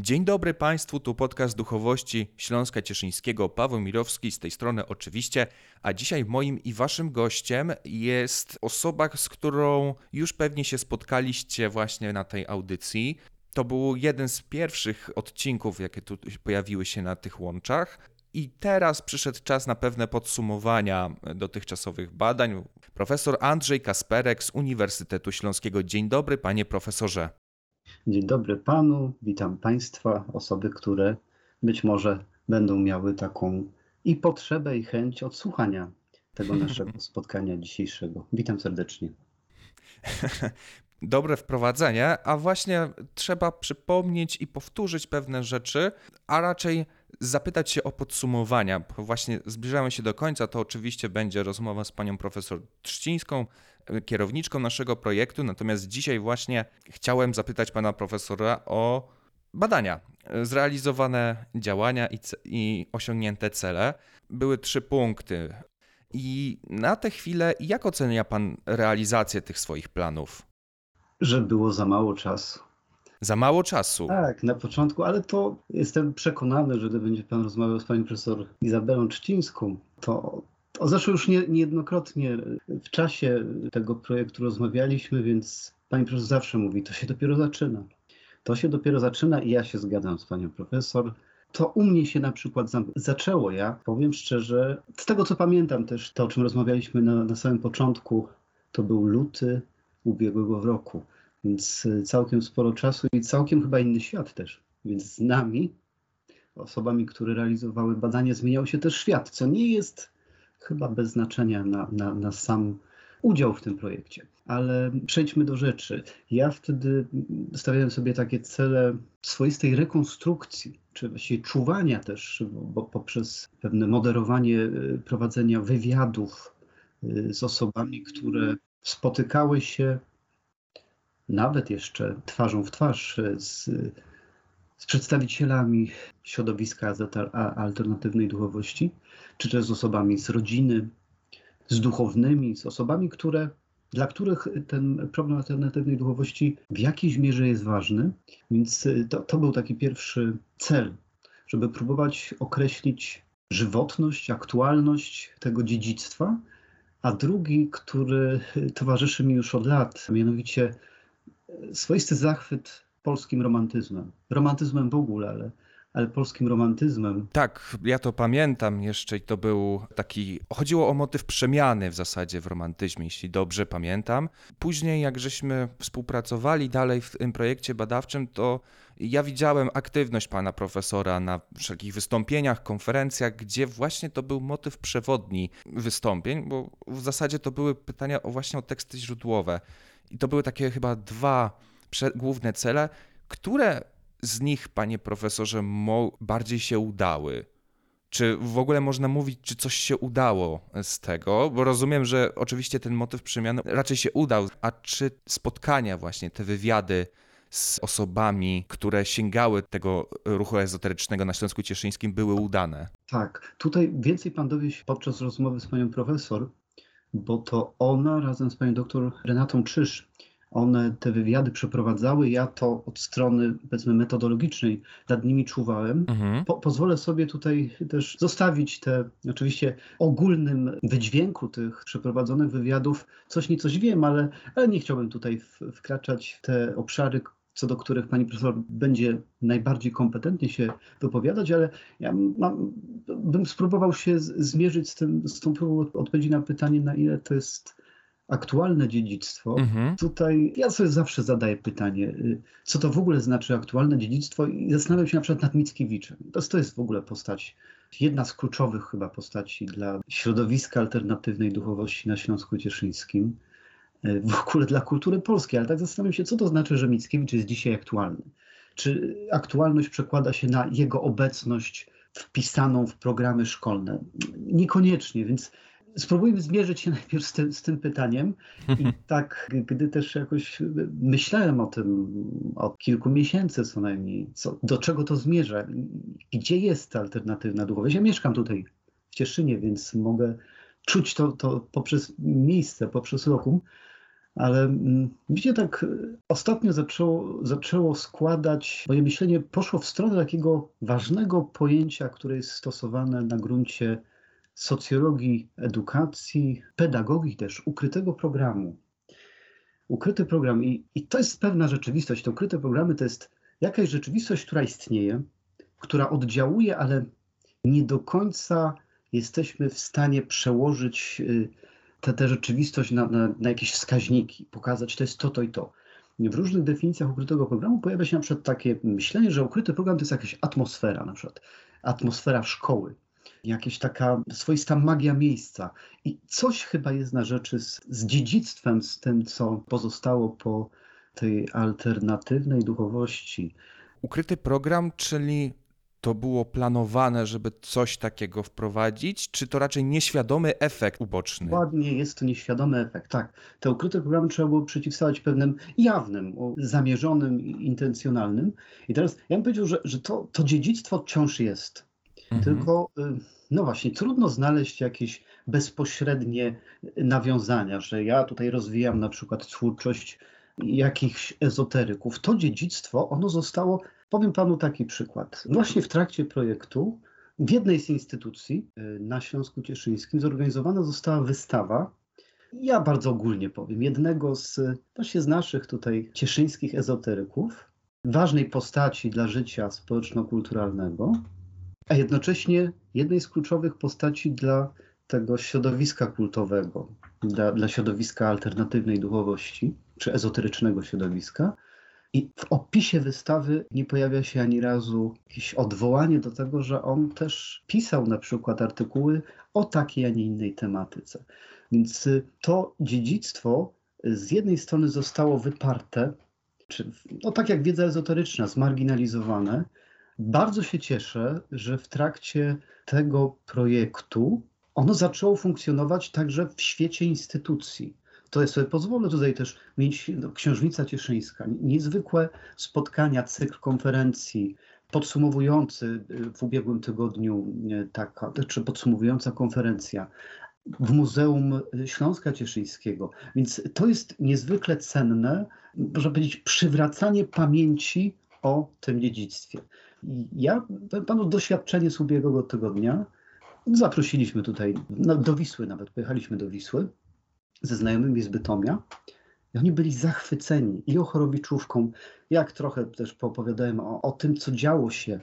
Dzień dobry Państwu, tu podcast Duchowości Śląska Cieszyńskiego, Paweł Mirowski z tej strony oczywiście, a dzisiaj moim i Waszym gościem jest osoba, z którą już pewnie się spotkaliście właśnie na tej audycji. To był jeden z pierwszych odcinków, jakie tu pojawiły się na tych łączach. I teraz przyszedł czas na pewne podsumowania dotychczasowych badań. Profesor Andrzej Kasperek z Uniwersytetu Śląskiego. Dzień dobry, panie profesorze. Dzień dobry panu, witam państwa, osoby, które być może będą miały taką i potrzebę, i chęć odsłuchania tego naszego spotkania dzisiejszego. Witam serdecznie. Dobre wprowadzenie, a właśnie trzeba przypomnieć i powtórzyć pewne rzeczy, a raczej zapytać się o podsumowania. Bo właśnie zbliżamy się do końca, to oczywiście będzie rozmowa z panią profesor Trzcińską, kierowniczką naszego projektu, natomiast dzisiaj właśnie chciałem zapytać pana profesora o badania, zrealizowane działania i, i osiągnięte cele. Były trzy punkty. I na tę chwilę, jak ocenia pan realizację tych swoich planów? Że było za mało czasu. Za mało czasu. Tak, na początku, ale to jestem przekonany, że gdy będzie pan rozmawiał z panią profesor Izabelą Trzcińską, to to zresztą już nie, niejednokrotnie w czasie tego projektu rozmawialiśmy, więc pani profesor zawsze mówi, to się dopiero zaczyna. To się dopiero zaczyna i ja się zgadzam z panią profesor. To u mnie się na przykład zaczęło, ja powiem szczerze, z tego co pamiętam też, to o czym rozmawialiśmy na, na samym początku, to był luty ubiegłego roku, więc całkiem sporo czasu i całkiem chyba inny świat też. Więc z nami, osobami, które realizowały badanie, zmieniał się też świat, co nie jest chyba bez znaczenia na, na, na sam udział w tym projekcie. Ale przejdźmy do rzeczy. Ja wtedy stawiałem sobie takie cele swoistej rekonstrukcji, czy właściwie czuwania też, bo poprzez pewne moderowanie y, prowadzenia wywiadów y, z osobami, które spotykały się nawet jeszcze twarzą w twarz y, z, z przedstawicielami środowiska alternatywnej duchowości, czy też z osobami z rodziny, z duchownymi, z osobami, które, dla których ten problem alternatywnej duchowości w jakiejś mierze jest ważny. Więc y, to, to był taki pierwszy cel, żeby próbować określić żywotność, aktualność tego dziedzictwa, a drugi, który towarzyszy mi już od lat, mianowicie swoisty zachwyt polskim romantyzmem. Romantyzmem w ogóle, ale ale polskim romantyzmem. Tak, ja to pamiętam jeszcze i to był taki. Chodziło o motyw przemiany w zasadzie w romantyzmie, jeśli dobrze pamiętam. Później, jak żeśmy współpracowali dalej w tym projekcie badawczym, to ja widziałem aktywność pana profesora na wszelkich wystąpieniach, konferencjach, gdzie właśnie to był motyw przewodni wystąpień, bo w zasadzie to były pytania o właśnie o teksty źródłowe. I to były takie chyba dwa główne cele, które z nich, panie profesorze, bardziej się udały? Czy w ogóle można mówić, czy coś się udało z tego? Bo rozumiem, że oczywiście ten motyw przemiany raczej się udał. A czy spotkania, właśnie te wywiady z osobami, które sięgały tego ruchu ezoterycznego na Śląsku Cieszyńskim, były udane? Tak. Tutaj więcej pan dowie się podczas rozmowy z panią profesor, bo to ona razem z panią doktor Renatą Czysz one te wywiady przeprowadzały. Ja to od strony, powiedzmy, metodologicznej nad nimi czuwałem. Mhm. Po, pozwolę sobie tutaj też zostawić te, oczywiście, ogólnym wydźwięku tych przeprowadzonych wywiadów coś niecoś wiem, ale, ale nie chciałbym tutaj w, wkraczać w te obszary, co do których pani profesor będzie najbardziej kompetentnie się wypowiadać, ale ja mam, bym spróbował się zmierzyć z, tym, z tą próbą odpowiedzi na pytanie, na ile to jest aktualne dziedzictwo, mhm. tutaj ja sobie zawsze zadaję pytanie, y, co to w ogóle znaczy aktualne dziedzictwo i zastanawiam się na przykład nad Mickiewiczem. To, to jest w ogóle postać, jedna z kluczowych chyba postaci dla środowiska alternatywnej duchowości na Śląsku Cieszyńskim, y, w ogóle dla kultury polskiej, ale tak zastanawiam się, co to znaczy, że Mickiewicz jest dzisiaj aktualny. Czy aktualność przekłada się na jego obecność wpisaną w programy szkolne? Niekoniecznie, więc spróbujmy zmierzyć się najpierw z tym, z tym pytaniem. I tak, gdy też jakoś myślałem o tym od kilku miesięcy co najmniej, co, do czego to zmierza, gdzie jest ta alternatywna duchowość. Ja mieszkam tutaj w Cieszynie, więc mogę czuć to, to poprzez miejsce, poprzez lokum. Ale mm, mi się tak y, ostatnio zaczęło, zaczęło składać, moje myślenie poszło w stronę takiego ważnego pojęcia, które jest stosowane na gruncie socjologii edukacji, pedagogii też, ukrytego programu. Ukryty program i, i to jest pewna rzeczywistość. Te ukryte programy to jest jakaś rzeczywistość, która istnieje, która oddziałuje, ale nie do końca jesteśmy w stanie przełożyć y, tę, rzeczywistość na, na, na jakieś wskaźniki, pokazać to jest to, to i to. W różnych definicjach ukrytego programu pojawia się na przykład takie myślenie, że ukryty program to jest jakaś atmosfera, na przykład atmosfera szkoły, jakaś taka swoista magia miejsca. I coś chyba jest na rzeczy z, z dziedzictwem, z tym, co pozostało po tej alternatywnej duchowości. Ukryty program, czyli to było planowane, żeby coś takiego wprowadzić, czy to raczej nieświadomy efekt uboczny? Ładnie jest to nieświadomy efekt, tak. Te ukryte programy trzeba było przeciwstawiać pewnym jawnym, zamierzonym, intencjonalnym. I teraz ja bym powiedział, że, że to, to dziedzictwo wciąż jest. Mhm. Tylko, y, no właśnie, trudno znaleźć jakieś bezpośrednie nawiązania, że ja tutaj rozwijam na przykład twórczość jakichś ezoteryków. To dziedzictwo, ono zostało, powiem panu taki przykład. Właśnie w trakcie projektu w jednej z instytucji y, na Śląsku Cieszyńskim zorganizowana została wystawa. Ja bardzo ogólnie powiem, jednego z właśnie z naszych tutaj cieszyńskich ezoteryków, ważnej postaci dla życia społeczno-kulturalnego, a jednocześnie jednej z kluczowych postaci dla tego środowiska kultowego, dla, dla środowiska alternatywnej duchowości, czy ezoterycznego środowiska. I w opisie wystawy nie pojawia się ani razu jakieś odwołanie do tego, że on też pisał na przykład artykuły o takiej, a nie innej tematyce. Więc to dziedzictwo z jednej strony zostało wyparte, czy no tak jak wiedza ezoteryczna, zmarginalizowane. Bardzo się cieszę, że w trakcie tego projektu ono zaczęło funkcjonować także w świecie instytucji. To ja sobie pozwolę tutaj też mieć no, Księżnica Cieszyńska, niezwykłe spotkania, cykl konferencji, podsumowujący y, w ubiegłym tygodniu y, taka, czy podsumowująca konferencja w Muzeum Śląska Cieszyńskiego. Więc to jest niezwykle cenne, można powiedzieć, przywracanie pamięci o tym dziedzictwie. Ja panu doświadczenie z ubiegłego tygodnia. Zaprosiliśmy tutaj no, do Wisły, nawet pojechaliśmy do Wisły ze znajomymi z Bytomia. I oni byli zachwyceni i Ochorowiczówką, jak trochę też poopowiadałem o, o tym, co działo się,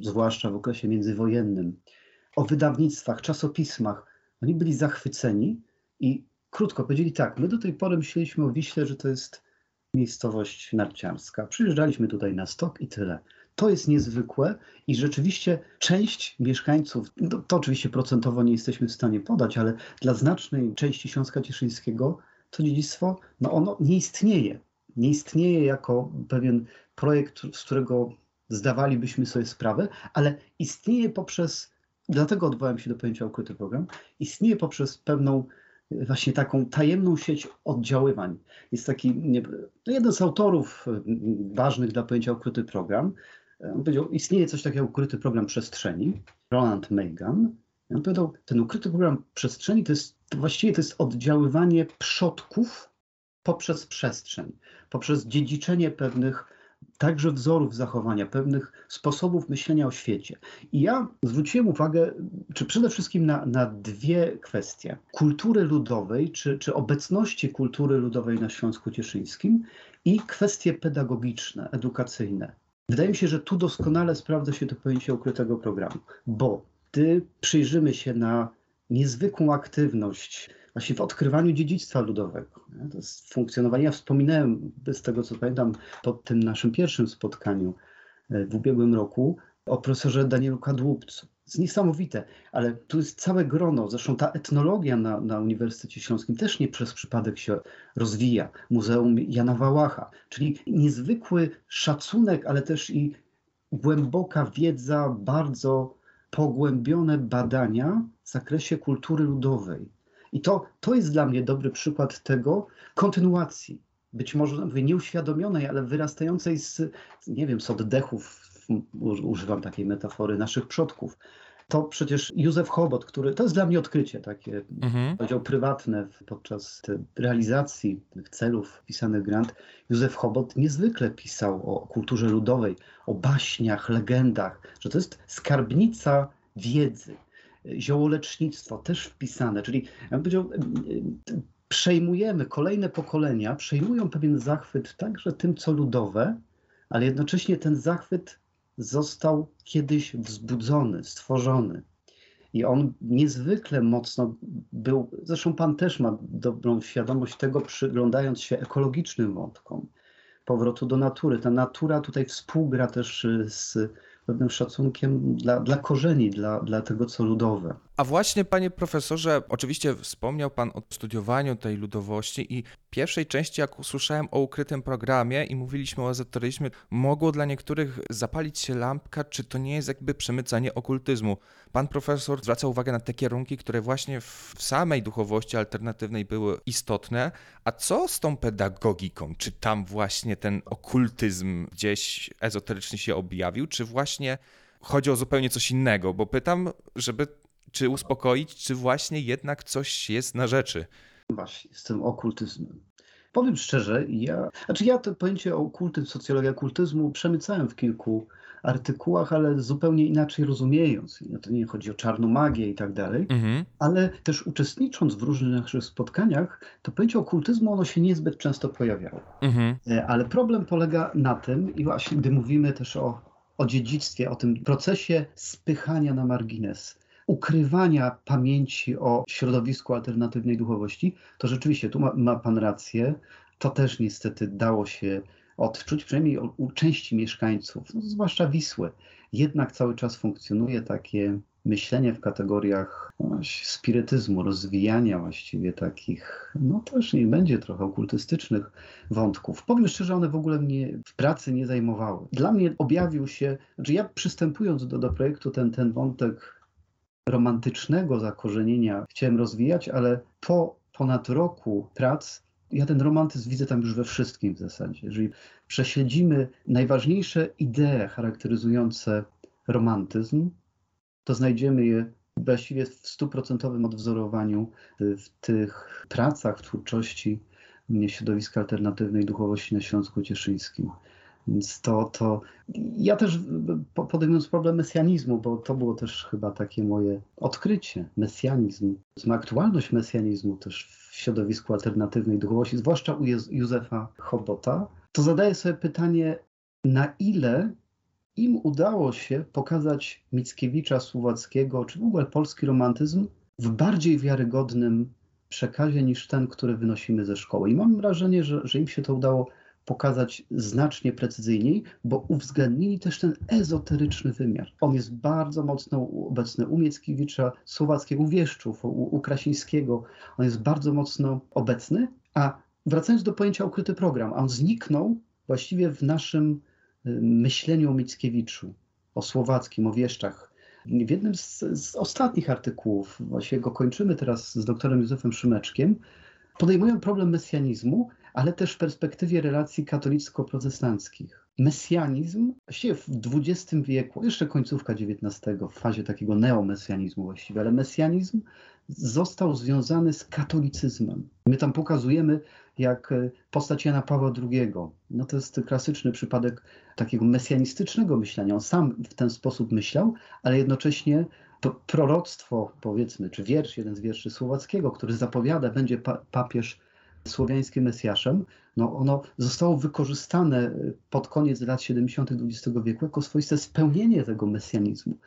zwłaszcza w okresie międzywojennym, o wydawnictwach, czasopismach. Oni byli zachwyceni i krótko powiedzieli tak, my do tej pory myśleliśmy o Wiśle, że to jest miejscowość narciarska. Przyjeżdżaliśmy tutaj na stok i tyle. To jest niezwykłe i rzeczywiście część mieszkańców, no to oczywiście procentowo nie jesteśmy w stanie podać, ale dla znacznej części Śląska Cieszyńskiego to dziedzictwo, no ono nie istnieje. Nie istnieje jako pewien projekt, z którego zdawalibyśmy sobie sprawę, ale istnieje poprzez, dlatego odwołałem się do pojęcia ukryty program, istnieje poprzez pewną właśnie taką tajemną sieć oddziaływań. Jest taki nie, no jeden z autorów ważnych dla pojęcia ukryty program, on powiedział, istnieje coś takiego jak ukryty program przestrzeni, Roland Megan. On powiedział, ten ukryty program przestrzeni to jest to właściwie to jest oddziaływanie przodków poprzez przestrzeń, poprzez dziedziczenie pewnych także wzorów zachowania, pewnych sposobów myślenia o świecie. I ja zwróciłem uwagę, czy przede wszystkim na, na dwie kwestie. Kultury ludowej, czy, czy obecności kultury ludowej na Śląsku Cieszyńskim i kwestie pedagogiczne, edukacyjne. Wydaje mi się, że tu doskonale sprawdza się to pojęcie ukrytego programu, bo gdy przyjrzymy się na niezwykłą aktywność właśnie w odkrywaniu dziedzictwa ludowego. To jest funkcjonowanie. Ja wspominałem, z tego co pamiętam, po tym naszym pierwszym spotkaniu e, w ubiegłym roku o profesorze Danielu Kadłubcu. Jest niesamowite, ale tu jest całe grono. Zresztą ta etnologia na, na Uniwersytecie Śląskim też nie przez przypadek się rozwija. Muzeum Jana Wałacha, czyli niezwykły szacunek, ale też i głęboka wiedza, bardzo pogłębione badania w zakresie kultury ludowej. I to, to jest dla mnie dobry przykład tego kontynuacji, być może nieuświadomionej, ale wyrastającej z, nie wiem, z oddechów, używam takiej metafory, naszych przodków. to przecież Józef Chobot, który, to jest dla mnie odkrycie takie, Mhm. powiedział prywatne podczas realizacji tych celów wpisanych w grant. Józef Chobot niezwykle pisał o kulturze ludowej, o baśniach, legendach, że to jest skarbnica wiedzy. Ziołolecznictwo też wpisane, czyli ja bym powiedział, przejmujemy, kolejne pokolenia przejmują pewien zachwyt także tym, co ludowe, ale jednocześnie ten zachwyt został kiedyś wzbudzony, stworzony. I on niezwykle mocno był, zresztą pan też ma dobrą świadomość tego, przyglądając się ekologicznym wątkom, powrotu do natury. Ta natura tutaj współgra też y, z pewnym szacunkiem dla, dla korzeni, dla, dla tego, co ludowe. A właśnie, panie profesorze, oczywiście wspomniał pan o studiowaniu tej ludowości i pierwszej części, jak usłyszałem o ukrytym programie i mówiliśmy o ezoteryzmie, mogło dla niektórych zapalić się lampka, czy to nie jest jakby przemycanie okultyzmu. Pan profesor zwraca uwagę na te kierunki, które właśnie w samej duchowości alternatywnej były istotne. A co z tą pedagogiką? Czy tam właśnie ten okultyzm gdzieś ezoteryczny się objawił, czy właśnie chodzi o zupełnie coś innego? Bo pytam, żeby czy uspokoić, czy właśnie jednak coś jest na rzeczy. Właśnie, z tym okultyzmem. Powiem szczerze, ja, znaczy ja to pojęcie o okultyzm, socjologia okultyzmu przemycałem w kilku artykułach, ale zupełnie inaczej rozumiejąc. No To nie chodzi o czarną magię i tak dalej, Mhm. ale też uczestnicząc w różnych naszych spotkaniach, to pojęcie okultyzmu ono się niezbyt często pojawiało. Mhm. E, Ale problem polega na tym, i właśnie gdy mówimy też o, o dziedzictwie, o tym procesie spychania na margines, ukrywania pamięci o środowisku alternatywnej duchowości, to rzeczywiście tu ma, ma Pan rację. To też niestety dało się odczuć, przynajmniej u, części mieszkańców, no, zwłaszcza Wisły. Jednak cały czas funkcjonuje takie myślenie w kategoriach no, spirytyzmu, rozwijania właściwie takich, no też niech będzie trochę okultystycznych wątków. Powiem szczerze, one w ogóle mnie w pracy nie zajmowały. Dla mnie objawił się, znaczy ja przystępując do, do projektu ten, ten wątek romantycznego zakorzenienia chciałem rozwijać, ale po ponad roku prac ja ten romantyzm widzę tam już we wszystkim w zasadzie. Jeżeli prześledzimy najważniejsze idee charakteryzujące romantyzm, to znajdziemy je właściwie w stuprocentowym odwzorowaniu w tych pracach, w twórczości środowiska alternatywnej duchowości na Śląsku Cieszyńskim. Więc to, to ja też po- podejmując problem mesjanizmu, bo to było też chyba takie moje odkrycie, mesjanizm, aktualność mesjanizmu też w środowisku alternatywnej duchowości, zwłaszcza u Józefa Chobota, to zadaję sobie pytanie, na ile im udało się pokazać Mickiewicza Słowackiego, czy w ogóle polski romantyzm w bardziej wiarygodnym przekazie niż ten, który wynosimy ze szkoły. I mam wrażenie, że, że im się to udało pokazać znacznie precyzyjniej, bo uwzględnili też ten ezoteryczny wymiar. On jest bardzo mocno obecny u Mickiewicza, Słowackiego, u Wieszczów, u, u Krasińskiego. On jest bardzo mocno obecny, a wracając do pojęcia ukryty program, on zniknął właściwie w naszym y, myśleniu o Mickiewiczu, o Słowackim, o Wieszczach. W jednym z, z ostatnich artykułów, właśnie go kończymy teraz z doktorem Józefem Szymeczkiem, podejmują problem mesjanizmu, ale też w perspektywie relacji katolicko-protestanckich. Mesjanizm właściwie w XX wieku, jeszcze końcówka XIX, w fazie takiego neomesjanizmu właściwie, ale mesjanizm został związany z katolicyzmem. My tam pokazujemy, jak e, postać Jana Pawła II, no to jest klasyczny przypadek takiego mesjanistycznego myślenia. On sam w ten sposób myślał, ale jednocześnie to proroctwo, powiedzmy, czy wiersz, jeden z wierszy Słowackiego, który zapowiada, będzie pa papież słowiańskim Mesjaszem, no ono zostało wykorzystane pod koniec lat 70. XX wieku jako swoiste spełnienie tego mesjanizmu.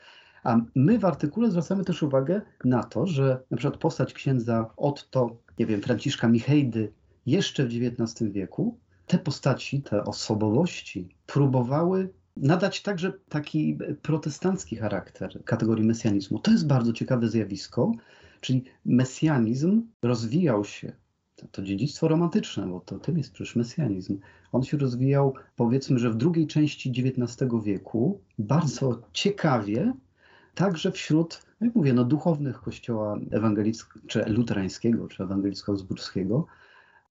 A my w artykule zwracamy też uwagę na to, że na przykład postać księdza Otto, nie wiem, Franciszka Michejdy jeszcze w XIX wieku, te postaci, te osobowości próbowały nadać także taki protestancki charakter kategorii mesjanizmu. To jest bardzo ciekawe zjawisko, czyli mesjanizm rozwijał się to, to dziedzictwo romantyczne, bo to tym jest przecież mesjanizm. On się rozwijał, powiedzmy, że w drugiej części XIX wieku bardzo ciekawie, także wśród, jak mówię, no, duchownych kościoła ewangelickiego, czy luterańskiego, czy ewangelicko-zburskiego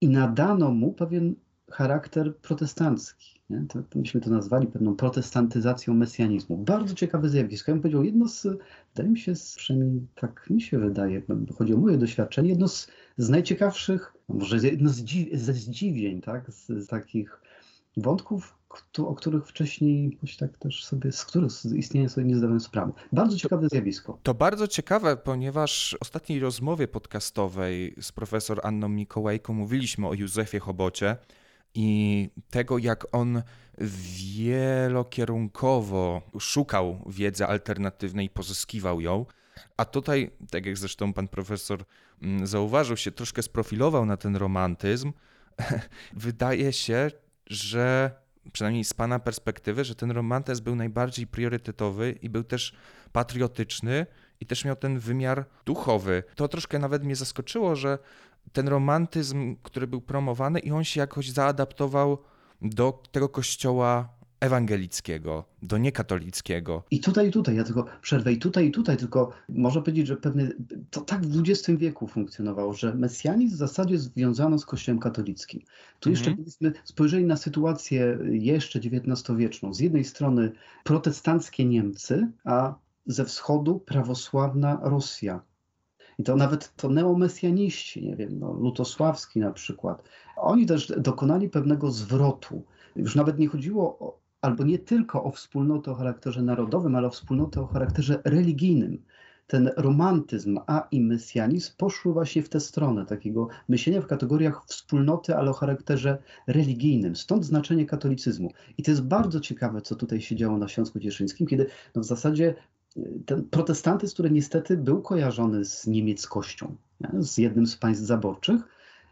i nadano mu pewien charakter protestancki. Nie? To, to myśmy to nazwali pewną protestantyzacją mesjanizmu. Bardzo ciekawe zjawisko. Ja bym powiedział, jedno z, wydaje mi się, z, przynajmniej tak mi się wydaje, bo chodzi o moje doświadczenie, jedno z, z najciekawszych, może jedno z dzi, ze zdziwień, tak? z, z takich wątków, o których wcześniej tak też sobie, z których istnienia sobie nie zdałem sprawy. Bardzo ciekawe zjawisko. To bardzo ciekawe, ponieważ w ostatniej rozmowie podcastowej z profesor Anną Mikołajką mówiliśmy o Józefie Chobocie i tego, jak on wielokierunkowo szukał wiedzy alternatywnej i pozyskiwał ją. A tutaj, tak jak zresztą pan profesor mm, zauważył, się troszkę sprofilował na ten romantyzm. Wydaje się, że przynajmniej z Pana perspektywy, że ten romantyzm był najbardziej priorytetowy i był też patriotyczny i też miał ten wymiar duchowy. To troszkę nawet mnie zaskoczyło, że ten romantyzm, który był promowany, i on się jakoś zaadaptował do tego kościoła ewangelickiego, do niekatolickiego. I tutaj, i tutaj, ja tylko przerwę, i tutaj, i tutaj, tylko można powiedzieć, że pewnie to tak w XX wieku funkcjonowało, że mesjanizm w zasadzie związano z Kościołem katolickim. Tu mhm. jeszcze gdybyśmy spojrzeli na sytuację jeszcze XIX-wieczną. Z jednej strony protestanckie Niemcy, a ze wschodu prawosławna Rosja. I to nawet to neomesjaniści, nie wiem, no, Lutosławski na przykład, oni też dokonali pewnego zwrotu. Już nawet nie chodziło o, albo nie tylko o wspólnotę o charakterze narodowym, ale o wspólnotę o charakterze religijnym. Ten romantyzm, a i mesjanizm poszły właśnie w tę stronę takiego myślenia w kategoriach wspólnoty, ale o charakterze religijnym. Stąd znaczenie katolicyzmu. I to jest bardzo ciekawe, co tutaj się działo na Śląsku Cieszyńskim, kiedy no w zasadzie y, ten protestantyzm, który niestety był kojarzony z niemieckością, nie? z jednym z państw zaborczych,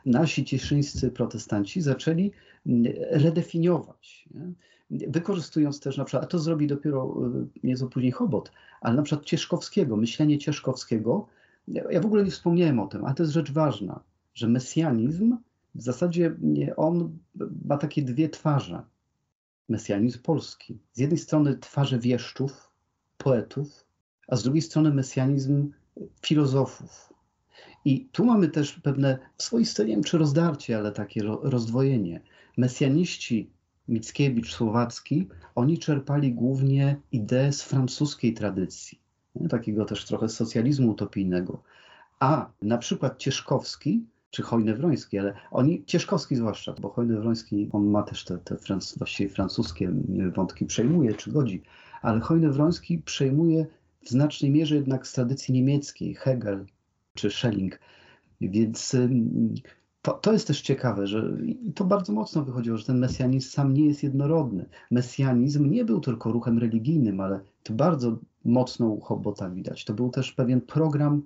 nasi cieszyńscy protestanci zaczęli y, redefiniować. Nie? wykorzystując też na przykład, a to zrobi dopiero y, nieco później Chobot, ale na przykład Cieszkowskiego, myślenie Cieszkowskiego, ja w ogóle nie wspomniałem o tym, ale to jest rzecz ważna, że mesjanizm w zasadzie on ma takie dwie twarze. Mesjanizm polski. Z jednej strony twarze wieszczów, poetów, a z drugiej strony mesjanizm filozofów. I tu mamy też pewne swoiste, nie wiem czy rozdarcie, ale takie rozdwojenie. Mesjaniści Mickiewicz, Słowacki, oni czerpali głównie idee z francuskiej tradycji, nie? takiego też trochę socjalizmu utopijnego. A na przykład Cieszkowski, czy Hojny-Wroński, ale oni, Cieszkowski zwłaszcza, bo Hojny-Wroński, on ma też te, te franc, właściwie francuskie wątki, przejmuje czy godzi, ale Hojny-Wroński przejmuje w znacznej mierze jednak z tradycji niemieckiej, Hegel czy Schelling. Więc to, to jest też ciekawe, że i to bardzo mocno wychodziło, że ten mesjanizm sam nie jest jednorodny. Mesjanizm nie był tylko ruchem religijnym, ale to bardzo mocno u widać. To był też pewien program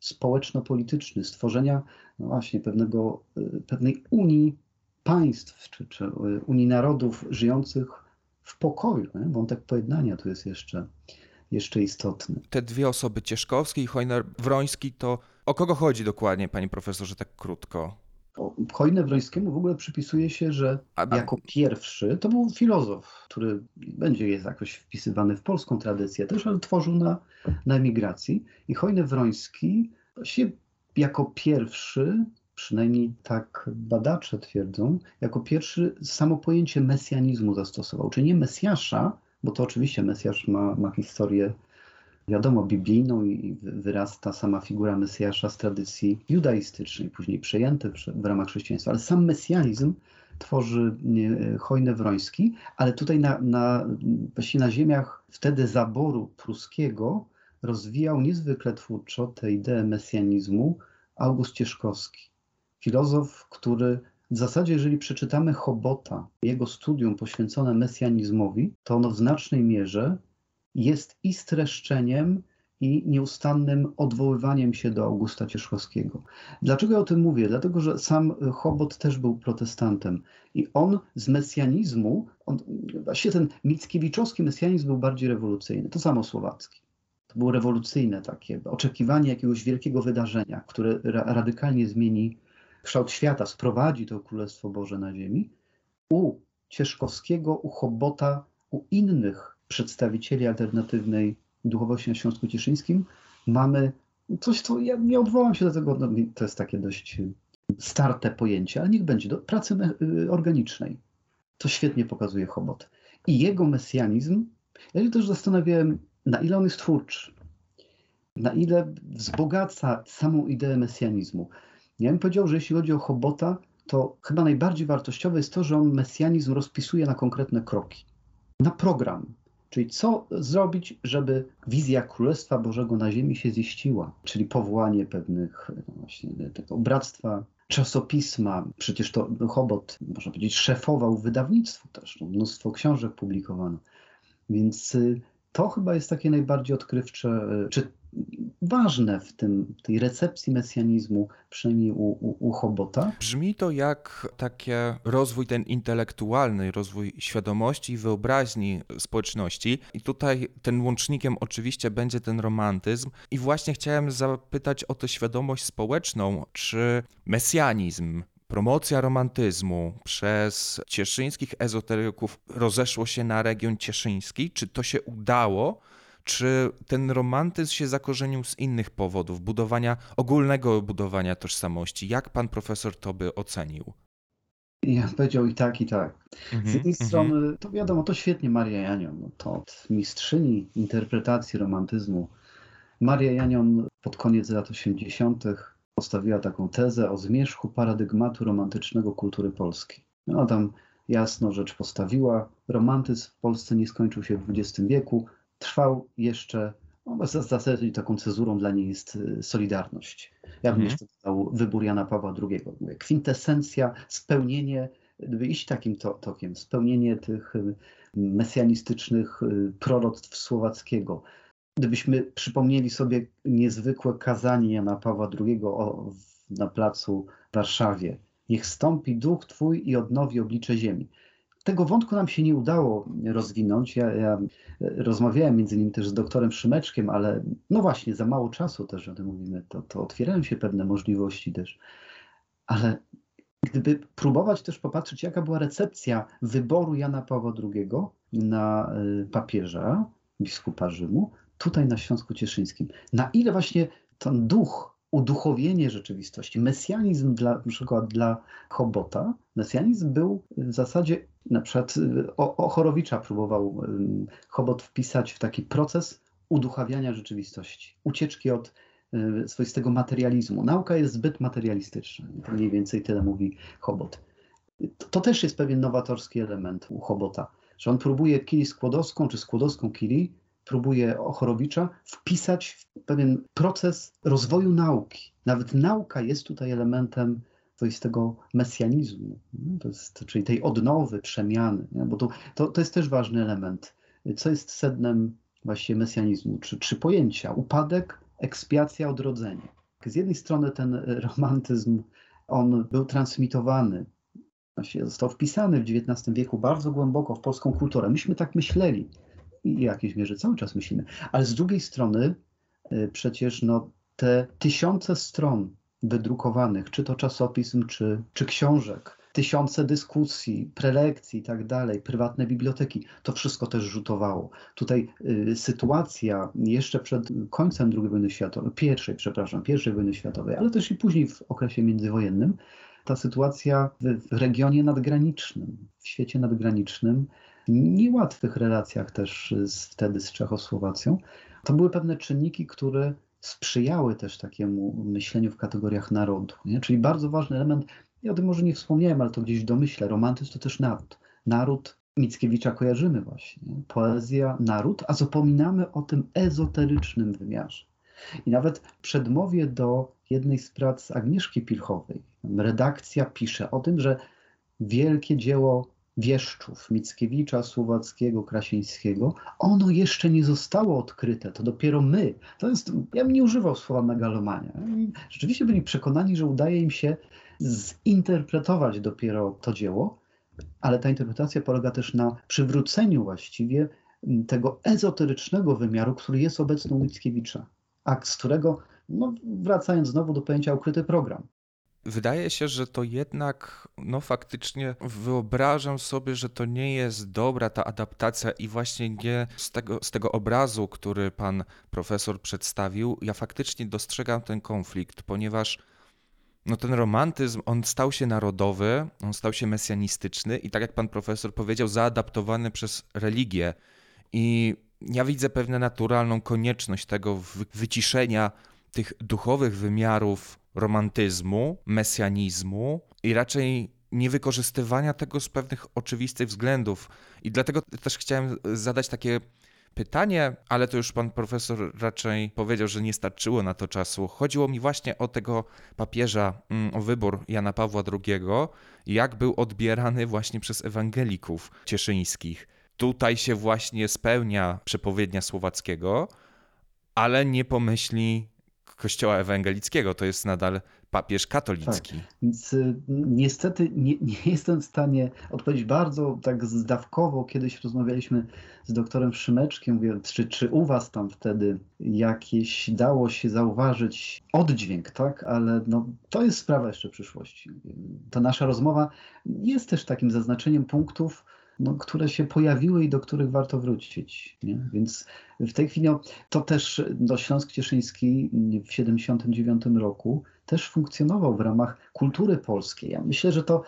społeczno-polityczny, stworzenia no właśnie pewnego, y, pewnej unii państw, czy, czy y, unii narodów żyjących w pokoju. Nie? Wątek pojednania tu jest jeszcze, jeszcze istotny. Te dwie osoby, Cieszkowski i Hojner-Wroński, to o kogo chodzi dokładnie, panie profesorze, tak krótko? Hojnewrońskiemu w ogóle przypisuje się, że jako pierwszy to był filozof, który będzie jest jakoś wpisywany w polską tradycję też, ale tworzył na, na emigracji. I Hojnewroński się jako pierwszy, przynajmniej tak badacze twierdzą, jako pierwszy samo pojęcie mesjanizmu zastosował. Czyli nie Mesjasza, bo to oczywiście Mesjasz ma, ma historię wiadomo, biblijną i wyrasta sama figura Mesjasza z tradycji judaistycznej, później przejęte w ramach chrześcijaństwa. Ale sam mesjanizm tworzy Hojny Wroński, ale tutaj na, na, właśnie na ziemiach wtedy zaboru pruskiego rozwijał niezwykle twórczo tę ideę mesjanizmu August Cieszkowski. Filozof, który w zasadzie, jeżeli przeczytamy Chobota, jego studium poświęcone mesjanizmowi, to ono w znacznej mierze jest i streszczeniem, i nieustannym odwoływaniem się do Augusta Cieszkowskiego. Dlaczego ja o tym mówię? Dlatego, że sam Chobot też był protestantem i on z mesjanizmu, on, właśnie ten mickiewiczowski mesjanizm był bardziej rewolucyjny, to samo słowacki. To było rewolucyjne takie oczekiwanie jakiegoś wielkiego wydarzenia, które ra radykalnie zmieni kształt świata, sprowadzi to Królestwo Boże na ziemi. U Cieszkowskiego, u Chobota, u innych przedstawicieli alternatywnej duchowości na Śląsku Cieszyńskim mamy coś, co ja nie odwołam się do tego, no, to jest takie dość starte pojęcie, ale niech będzie do pracy y, organicznej. To świetnie pokazuje Chobot. I jego mesjanizm, ja się też zastanawiałem, na ile on jest twórczy, na ile wzbogaca samą ideę mesjanizmu. Ja bym powiedział, że jeśli chodzi o Chobota, to chyba najbardziej wartościowe jest to, że on mesjanizm rozpisuje na konkretne kroki, na program. Czyli co zrobić, żeby wizja Królestwa Bożego na ziemi się ziściła, czyli powołanie pewnych no właśnie tego bractwa czasopisma, przecież to Chobot, można powiedzieć, szefował wydawnictwu też, no, mnóstwo książek publikowano. Więc y, to chyba jest takie najbardziej odkrywcze, y, czy ważne w tym, tej recepcji mesjanizmu, przynajmniej u, u, u Chobota. Brzmi to jak takie rozwój ten intelektualny, rozwój świadomości i wyobraźni społeczności. I tutaj ten łącznikiem oczywiście będzie ten romantyzm. I właśnie chciałem zapytać o tę świadomość społeczną, czy mesjanizm promocja romantyzmu przez cieszyńskich ezoteryków rozeszło się na region cieszyński? Czy to się udało? Czy ten romantyzm się zakorzenił z innych powodów, budowania, ogólnego budowania tożsamości? Jak pan profesor to by ocenił? Ja powiedział i tak, i tak. Z jednej mm -hmm. strony, to wiadomo, to świetnie Maria Janion, no to od mistrzyni interpretacji romantyzmu. Maria Janion pod koniec lat 80. postawiła taką tezę o zmierzchu paradygmatu romantycznego kultury polskiej. No tam jasno rzecz postawiła. Romantyzm w Polsce nie skończył się w XX wieku, trwał jeszcze, no, zasadzie taką cezurą dla niej jest y, Solidarność. Ja bym mhm. jeszcze dodał wybór Jana Pawła II. Kwintesencja, spełnienie, gdyby iść takim to, tokiem, spełnienie tych y, mesjanistycznych y, proroctw Słowackiego. Gdybyśmy przypomnieli sobie niezwykłe kazanie Jana Pawła II o, na placu w Warszawie. Niech stąpi duch Twój i odnowi oblicze ziemi. Tego wątku nam się nie udało rozwinąć. Ja, ja rozmawiałem między innymi też z doktorem Szymeczkiem, ale no właśnie, za mało czasu też o tym mówimy, to, to otwierają się pewne możliwości też. Ale gdyby próbować też popatrzeć, jaka była recepcja wyboru Jana Pawła II na y, papieża, biskupa Rzymu, tutaj na Śląsku Cieszyńskim, na ile właśnie ten duch uduchowienie rzeczywistości. Mesjanizm dla, na przykład dla Chobota, mesjanizm był w zasadzie, na przykład Ochorowicza próbował Chobot wpisać w taki proces uduchawiania rzeczywistości, ucieczki od y, swoistego materializmu. Nauka jest zbyt materialistyczna. To mniej więcej tyle mówi Chobot. To, to też jest pewien nowatorski element u Chobota, że on próbuje Kili Skłodowską czy Skłodowską Kili próbuje Ochorowicza wpisać w pewien proces rozwoju nauki. Nawet nauka jest tutaj elementem swoistego mesjanizmu, jest, czyli tej odnowy, przemiany, nie? bo to, to, to jest też ważny element. Co jest sednem właśnie mesjanizmu, czy, czy pojęcia upadek, ekspiacja, odrodzenie. Z jednej strony ten romantyzm, on był transmitowany, został wpisany w XIX wieku bardzo głęboko w polską kulturę. Myśmy tak myśleli, w jakiejś mierze cały czas myślimy. Ale z drugiej strony y, przecież no, te tysiące stron wydrukowanych, czy to czasopism, czy, czy książek, tysiące dyskusji, prelekcji i tak dalej, prywatne biblioteki, to wszystko też rzutowało. Tutaj y, sytuacja jeszcze przed końcem II wojny światowej, pierwszej, przepraszam, pierwszej wojny światowej, ale też i później w okresie międzywojennym, ta sytuacja w, w regionie nadgranicznym, w świecie nadgranicznym, niełatwych relacjach też z, wtedy z Czechosłowacją, to były pewne czynniki, które sprzyjały też takiemu myśleniu w kategoriach narodu. Nie? Czyli bardzo ważny element, ja o tym może nie wspomniałem, ale to gdzieś domyślę, romantyzm to też naród. Naród Mickiewicza kojarzymy właśnie. Poezja, naród, a zapominamy o tym ezoterycznym wymiarze. I nawet w przedmowie do jednej z prac Agnieszki Pilchowej, redakcja pisze o tym, że wielkie dzieło wieszczów Mickiewicza, Słowackiego, Krasińskiego, ono jeszcze nie zostało odkryte, to dopiero my. To jest, ja bym nie używał słowa megalomania. Rzeczywiście byli przekonani, że udaje im się zinterpretować dopiero to dzieło, ale ta interpretacja polega też na przywróceniu właściwie tego ezoterycznego wymiaru, który jest obecny u Mickiewicza, a z którego, no, wracając znowu do pojęcia ukryty program, Wydaje się, że to jednak, no faktycznie wyobrażam sobie, że to nie jest dobra ta adaptacja i właśnie nie z tego, z tego obrazu, który pan profesor przedstawił, ja faktycznie dostrzegam ten konflikt, ponieważ no ten romantyzm, on stał się narodowy, on stał się mesjanistyczny i tak jak pan profesor powiedział, zaadaptowany przez religię. I ja widzę pewną naturalną konieczność tego wyciszenia tych duchowych wymiarów romantyzmu, mesjanizmu i raczej niewykorzystywania tego z pewnych oczywistych względów. I dlatego też chciałem zadać takie pytanie, ale to już pan profesor raczej powiedział, że nie starczyło na to czasu. Chodziło mi właśnie o tego papieża, mm, o wybór Jana Pawła II, jak był odbierany właśnie przez ewangelików cieszyńskich. Tutaj się właśnie spełnia przepowiednia Słowackiego, ale nie pomyśli Kościoła Ewangelickiego. To jest nadal papież katolicki. Tak. Y, niestety nie, nie, jestem w stanie odpowiedzieć bardzo tak zdawkowo. Kiedyś rozmawialiśmy z doktorem Szymeczkiem, mówię, czy, czy u was tam wtedy jakieś dało się zauważyć oddźwięk, tak? Ale no, to jest sprawa jeszcze przyszłości. Ta nasza rozmowa jest też takim zaznaczeniem punktów, no, które się pojawiły i do których warto wrócić. Nie? Więc w tej chwili no, to też no, Śląsk Cieszyński w 1979 roku też funkcjonował w ramach kultury polskiej. Ja myślę, że to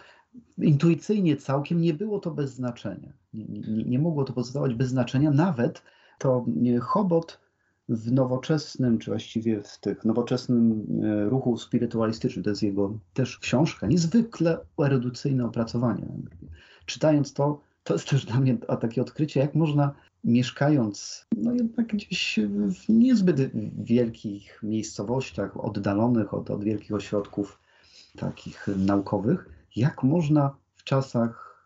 intuicyjnie całkiem nie było to bez znaczenia. Nie, nie, nie mogło to pozostawać bez znaczenia. Nawet to Chobot w nowoczesnym, czy właściwie w tych nowoczesnym e, ruchu spirytualistycznym, to jest jego też książka, niezwykle erudycyjne opracowanie. Czytając to, to jest też dla mnie takie odkrycie, jak można mieszkając no jednak gdzieś w niezbyt wielkich miejscowościach, oddalonych od, od wielkich ośrodków takich naukowych, jak można w czasach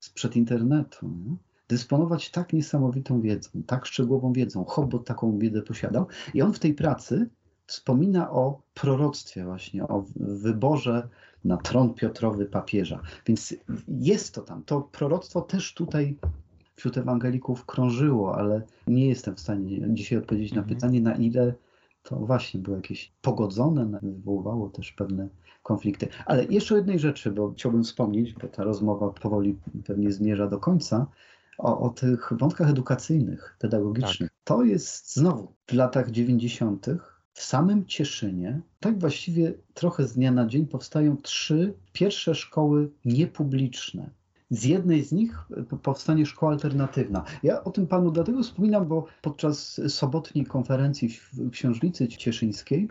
sprzed internetu nie? dysponować tak niesamowitą wiedzą, tak szczegółową wiedzą. Hobbit taką wiedzę posiadał i on w tej pracy wspomina o proroctwie właśnie, o wyborze na tron Piotrowy papieża. Więc jest to tam. To proroctwo też tutaj wśród ewangelików krążyło, ale nie jestem w stanie dzisiaj odpowiedzieć na mhm. pytanie, na ile to właśnie było jakieś pogodzone, wywoływało też pewne konflikty. Ale jeszcze o jednej rzeczy, bo chciałbym wspomnieć, bo ta rozmowa powoli pewnie zmierza do końca, o, o tych wątkach edukacyjnych, pedagogicznych. Tak. To jest znowu w latach 90. w samym Cieszynie, tak właściwie trochę z dnia na dzień powstają trzy pierwsze szkoły niepubliczne z jednej z nich powstanie szkoła alternatywna. Ja o tym panu dlatego wspominam, bo podczas sobotniej konferencji w Książnicy Cieszyńskiej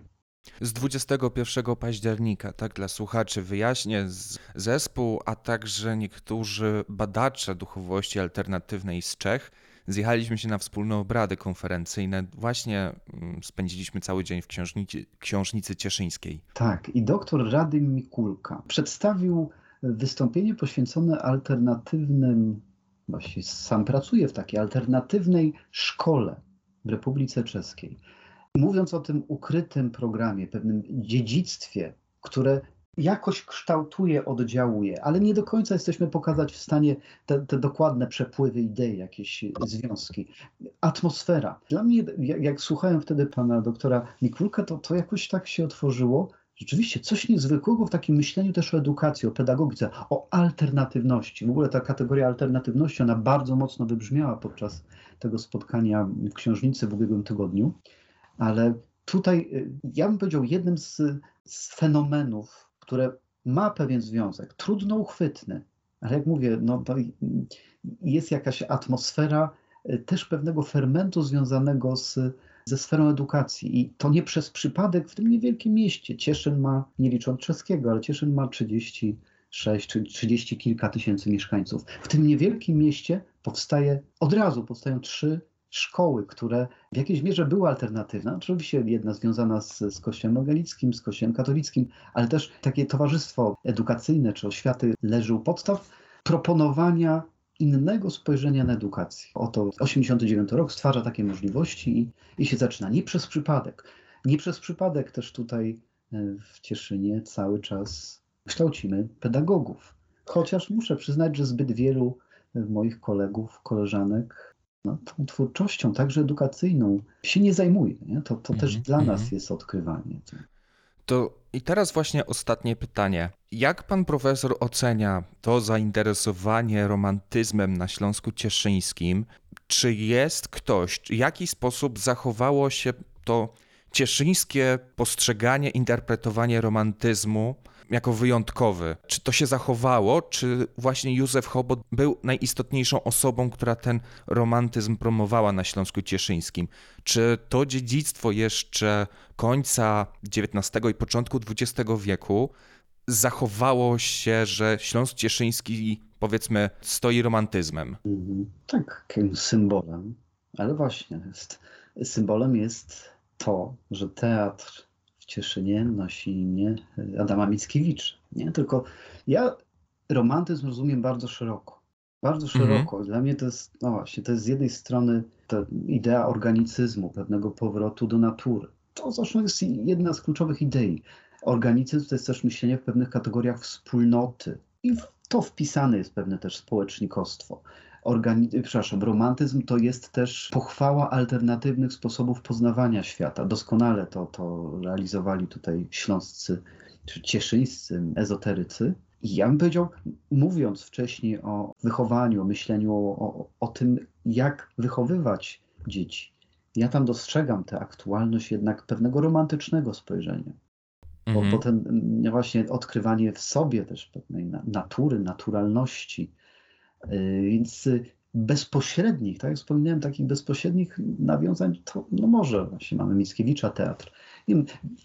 z 21 października, tak dla słuchaczy wyjaśnię, zespół, a także niektórzy badacze duchowości alternatywnej z Czech zjechaliśmy się na wspólne obrady konferencyjne. Właśnie mm, spędziliśmy cały dzień w książnicy, książnicy cieszyńskiej. Tak, i doktor Radym Mikulka przedstawił wystąpienie poświęcone alternatywnym, właśnie sam pracuję w takiej alternatywnej szkole w Republice Czeskiej. Mówiąc o tym ukrytym programie, pewnym dziedzictwie, które jakoś kształtuje, oddziałuje, ale nie do końca jesteśmy pokazać w stanie te, te, dokładne przepływy idei, jakieś związki. Atmosfera. Dla mnie, jak, jak słuchałem wtedy pana doktora Mikulka, to, to jakoś tak się otworzyło, rzeczywiście coś niezwykłego w takim myśleniu też o edukacji, o pedagogice, o alternatywności. W ogóle ta kategoria alternatywności, ona bardzo mocno wybrzmiała podczas tego spotkania w książnicy w ubiegłym tygodniu, ale tutaj y, ja bym powiedział jednym z, z fenomenów, które ma pewien związek, trudno uchwytny, ale jak mówię, no, jest jakaś atmosfera y, też pewnego fermentu związanego z ze sferą edukacji. I to nie przez przypadek w tym niewielkim mieście. Cieszyn ma, nie licząc czeskiego, ale Cieszyn ma 36 czy 30 kilka tysięcy mieszkańców. W tym niewielkim mieście powstaje, od razu powstają trzy szkoły, które w jakiejś mierze były alternatywne. Oczywiście jedna związana z, z Kościołem ewangelickim, z Kościołem katolickim, ale też takie towarzystwo edukacyjne czy oświaty leży u podstaw proponowania innego spojrzenia na edukację. Oto 89 rok stwarza takie możliwości i, i się zaczyna. Nie przez przypadek. Nie przez przypadek też tutaj e, w Cieszynie cały czas kształcimy pedagogów. Chociaż muszę przyznać, że zbyt wielu e, moich kolegów, koleżanek no, tą twórczością, także edukacyjną, się nie zajmuje. Nie? To, to też mm -hmm. dla nas mhm. jest odkrywanie. To i teraz właśnie ostatnie pytanie. Jak pan profesor ocenia to zainteresowanie romantyzmem na Śląsku Cieszyńskim? Czy jest ktoś, w jaki sposób zachowało się to cieszyńskie postrzeganie, interpretowanie romantyzmu jako wyjątkowy. Czy to się zachowało, czy właśnie Józef Chobot był najistotniejszą osobą, która ten romantyzm promowała na Śląsku Cieszyńskim? Czy to dziedzictwo jeszcze końca XIX i początku XX wieku zachowało się, że Śląsk Cieszyński powiedzmy stoi romantyzmem? Mhm. Tak, symbolem, ale właśnie jest, symbolem jest to, że teatr w Cieszynie nosi imię Adama Mickiewicza. Nie? Tylko ja romantyzm rozumiem bardzo szeroko. Bardzo szeroko. Dla mnie to jest, no właśnie, to jest z jednej strony ta idea organicyzmu, pewnego powrotu do natury. To zresztą jest jedna z kluczowych idei. Organicyzm to jest też myślenie w pewnych kategoriach wspólnoty. I w to wpisane jest pewne też społecznikostwo. Organi przepraszam, romantyzm to jest też pochwała alternatywnych sposobów poznawania świata. Doskonale to, to realizowali tutaj śląscy czy cieszyńscy ezoterycy. I ja bym powiedział, mówiąc wcześniej o wychowaniu, o myśleniu o, o, o tym, jak wychowywać dzieci, ja tam dostrzegam tę aktualność jednak pewnego romantycznego spojrzenia. Bo, Mhm. bo ten mm, właśnie odkrywanie w sobie też pewnej na- natury, naturalności, więc y, bezpośrednich, tak jak wspominałem, takich bezpośrednich nawiązań, to no może właśnie mamy Mickiewicza teatr.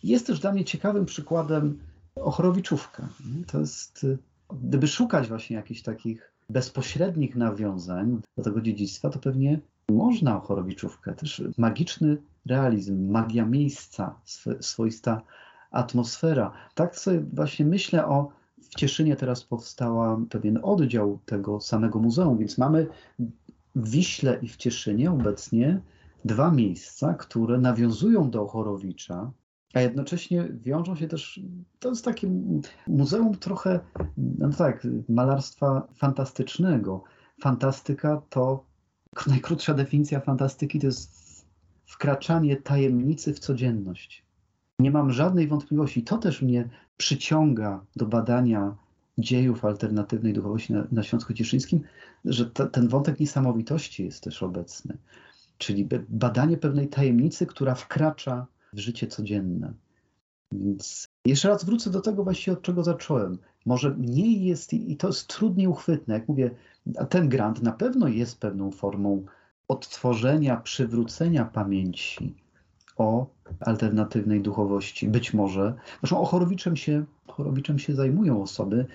Jest też dla mnie ciekawym przykładem Ochorowiczówka. nie? To jest, y, gdyby szukać właśnie jakichś takich bezpośrednich nawiązań do tego dziedzictwa, to pewnie można Ochorowiczówkę. Też magiczny realizm, magia miejsca, swoista atmosfera. Tak sobie właśnie myślę o. W Cieszynie teraz powstała pewien oddział tego samego muzeum, więc mamy w Wiśle i w Cieszynie obecnie dwa miejsca, które nawiązują do Ochorowicza, a jednocześnie wiążą się też. To jest takie muzeum trochę, no tak, malarstwa fantastycznego. Fantastyka to najkrótsza definicja fantastyki to jest wkraczanie tajemnicy w codzienność. Nie mam żadnej wątpliwości. To też mnie przyciąga do badania dziejów alternatywnej duchowości na, na Śląsku Cieszyńskim, że te, ten wątek niesamowitości jest też obecny. Czyli badanie pewnej tajemnicy, która wkracza w życie codzienne. Więc jeszcze raz wrócę do tego właściwie, od czego zacząłem. Może mniej jest, i to jest trudniej uchwytne, jak mówię, ten grant na pewno jest pewną formą odtworzenia, przywrócenia pamięci o alternatywnej duchowości. Być może. Zresztą Ochorowiczem się, Ochorowiczem się zajmują osoby.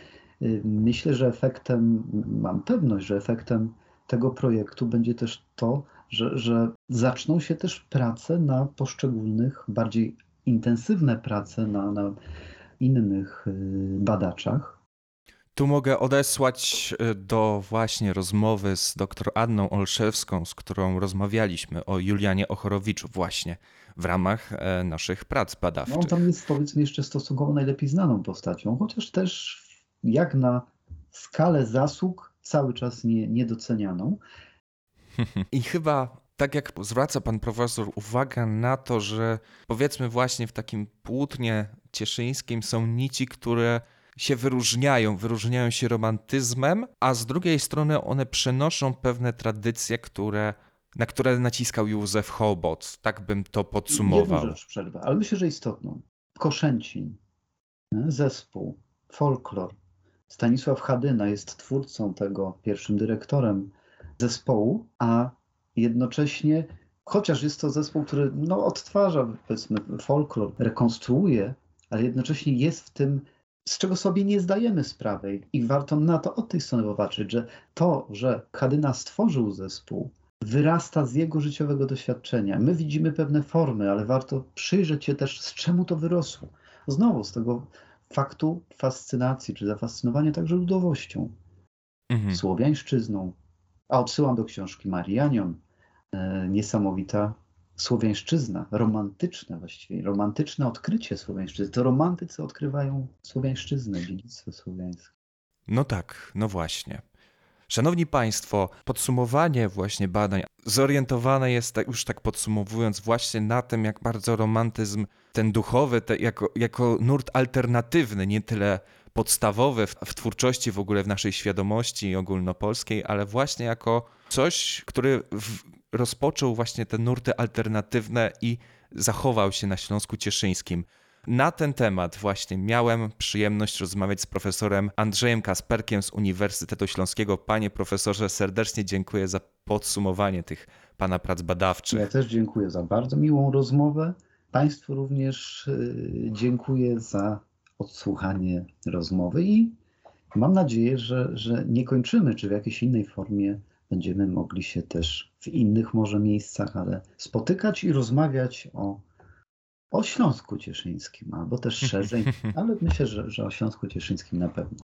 Y, Myślę, że efektem, mam pewność, że efektem tego projektu będzie też to, że, że zaczną się też prace na poszczególnych, bardziej intensywne prace na, na innych y, badaczach. Tu mogę odesłać y, do właśnie rozmowy z dr Anną Olszewską, z którą rozmawialiśmy o Julianie Ochorowiczu właśnie w ramach e, naszych prac No, on badawczych. tam jest powiedzmy jeszcze stosunkowo najlepiej znaną postacią, chociaż też jak na skalę zasług cały czas nie, niedocenianą. I chyba tak jak zwraca pan profesor uwagę na to, że powiedzmy właśnie w takim płótnie cieszyńskim są nici, które się wyróżniają, wyróżniają się romantyzmem, a z drugiej strony one przenoszą pewne tradycje, które, na które naciskał Józef Chobot. Tak bym to podsumował. Jedną przerwę, ale myślę, że istotną. Koszęcin, zespół, folklor. Stanisław Hadyna jest twórcą tego, pierwszym dyrektorem zespołu, a jednocześnie, chociaż jest to zespół, który no, odtwarza powiedzmy folklor, rekonstruuje, ale jednocześnie jest w tym, z czego sobie nie zdajemy sprawy i warto na to od tej strony popatrzeć, że to, że Hadyna stworzył zespół, wyrasta z jego życiowego doświadczenia. My widzimy pewne formy, ale warto przyjrzeć się też, z czemu to wyrosło. Znowu z tego faktu fascynacji, czy zafascynowania także ludowością, Mhm. słowiańszczyzną. A odsyłam do książki Marianion. E, niesamowita słowiańszczyzna, romantyczne właściwie, romantyczne odkrycie słowiańszczyzny. To romantycy odkrywają słowiańszczyznę, dziedzictwo słowiańskie. No tak, no właśnie. Szanowni Państwo, podsumowanie właśnie badań zorientowane jest, tak, już tak podsumowując, właśnie na tym, jak bardzo romantyzm, ten duchowy, te, jako, jako nurt alternatywny, nie tyle podstawowy w, w twórczości w ogóle, w naszej świadomości ogólnopolskiej, ale właśnie jako coś, który w, rozpoczął właśnie te nurty alternatywne i zachował się na Śląsku Cieszyńskim. Na ten temat właśnie miałem przyjemność rozmawiać z profesorem Andrzejem Kasperkiem z Uniwersytetu Śląskiego. Panie profesorze, serdecznie dziękuję za podsumowanie tych pana prac badawczych. Ja też dziękuję za bardzo miłą rozmowę. Państwu również y, dziękuję za odsłuchanie rozmowy i mam nadzieję, że, że nie kończymy, czy w jakiejś innej formie będziemy mogli się też w innych może miejscach, ale spotykać i rozmawiać o, o Śląsku Cieszyńskim, albo też szerzej, ale myślę, że, że o Śląsku Cieszyńskim na pewno.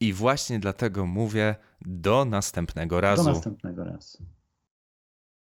I właśnie dlatego mówię do następnego razu. Do następnego razu.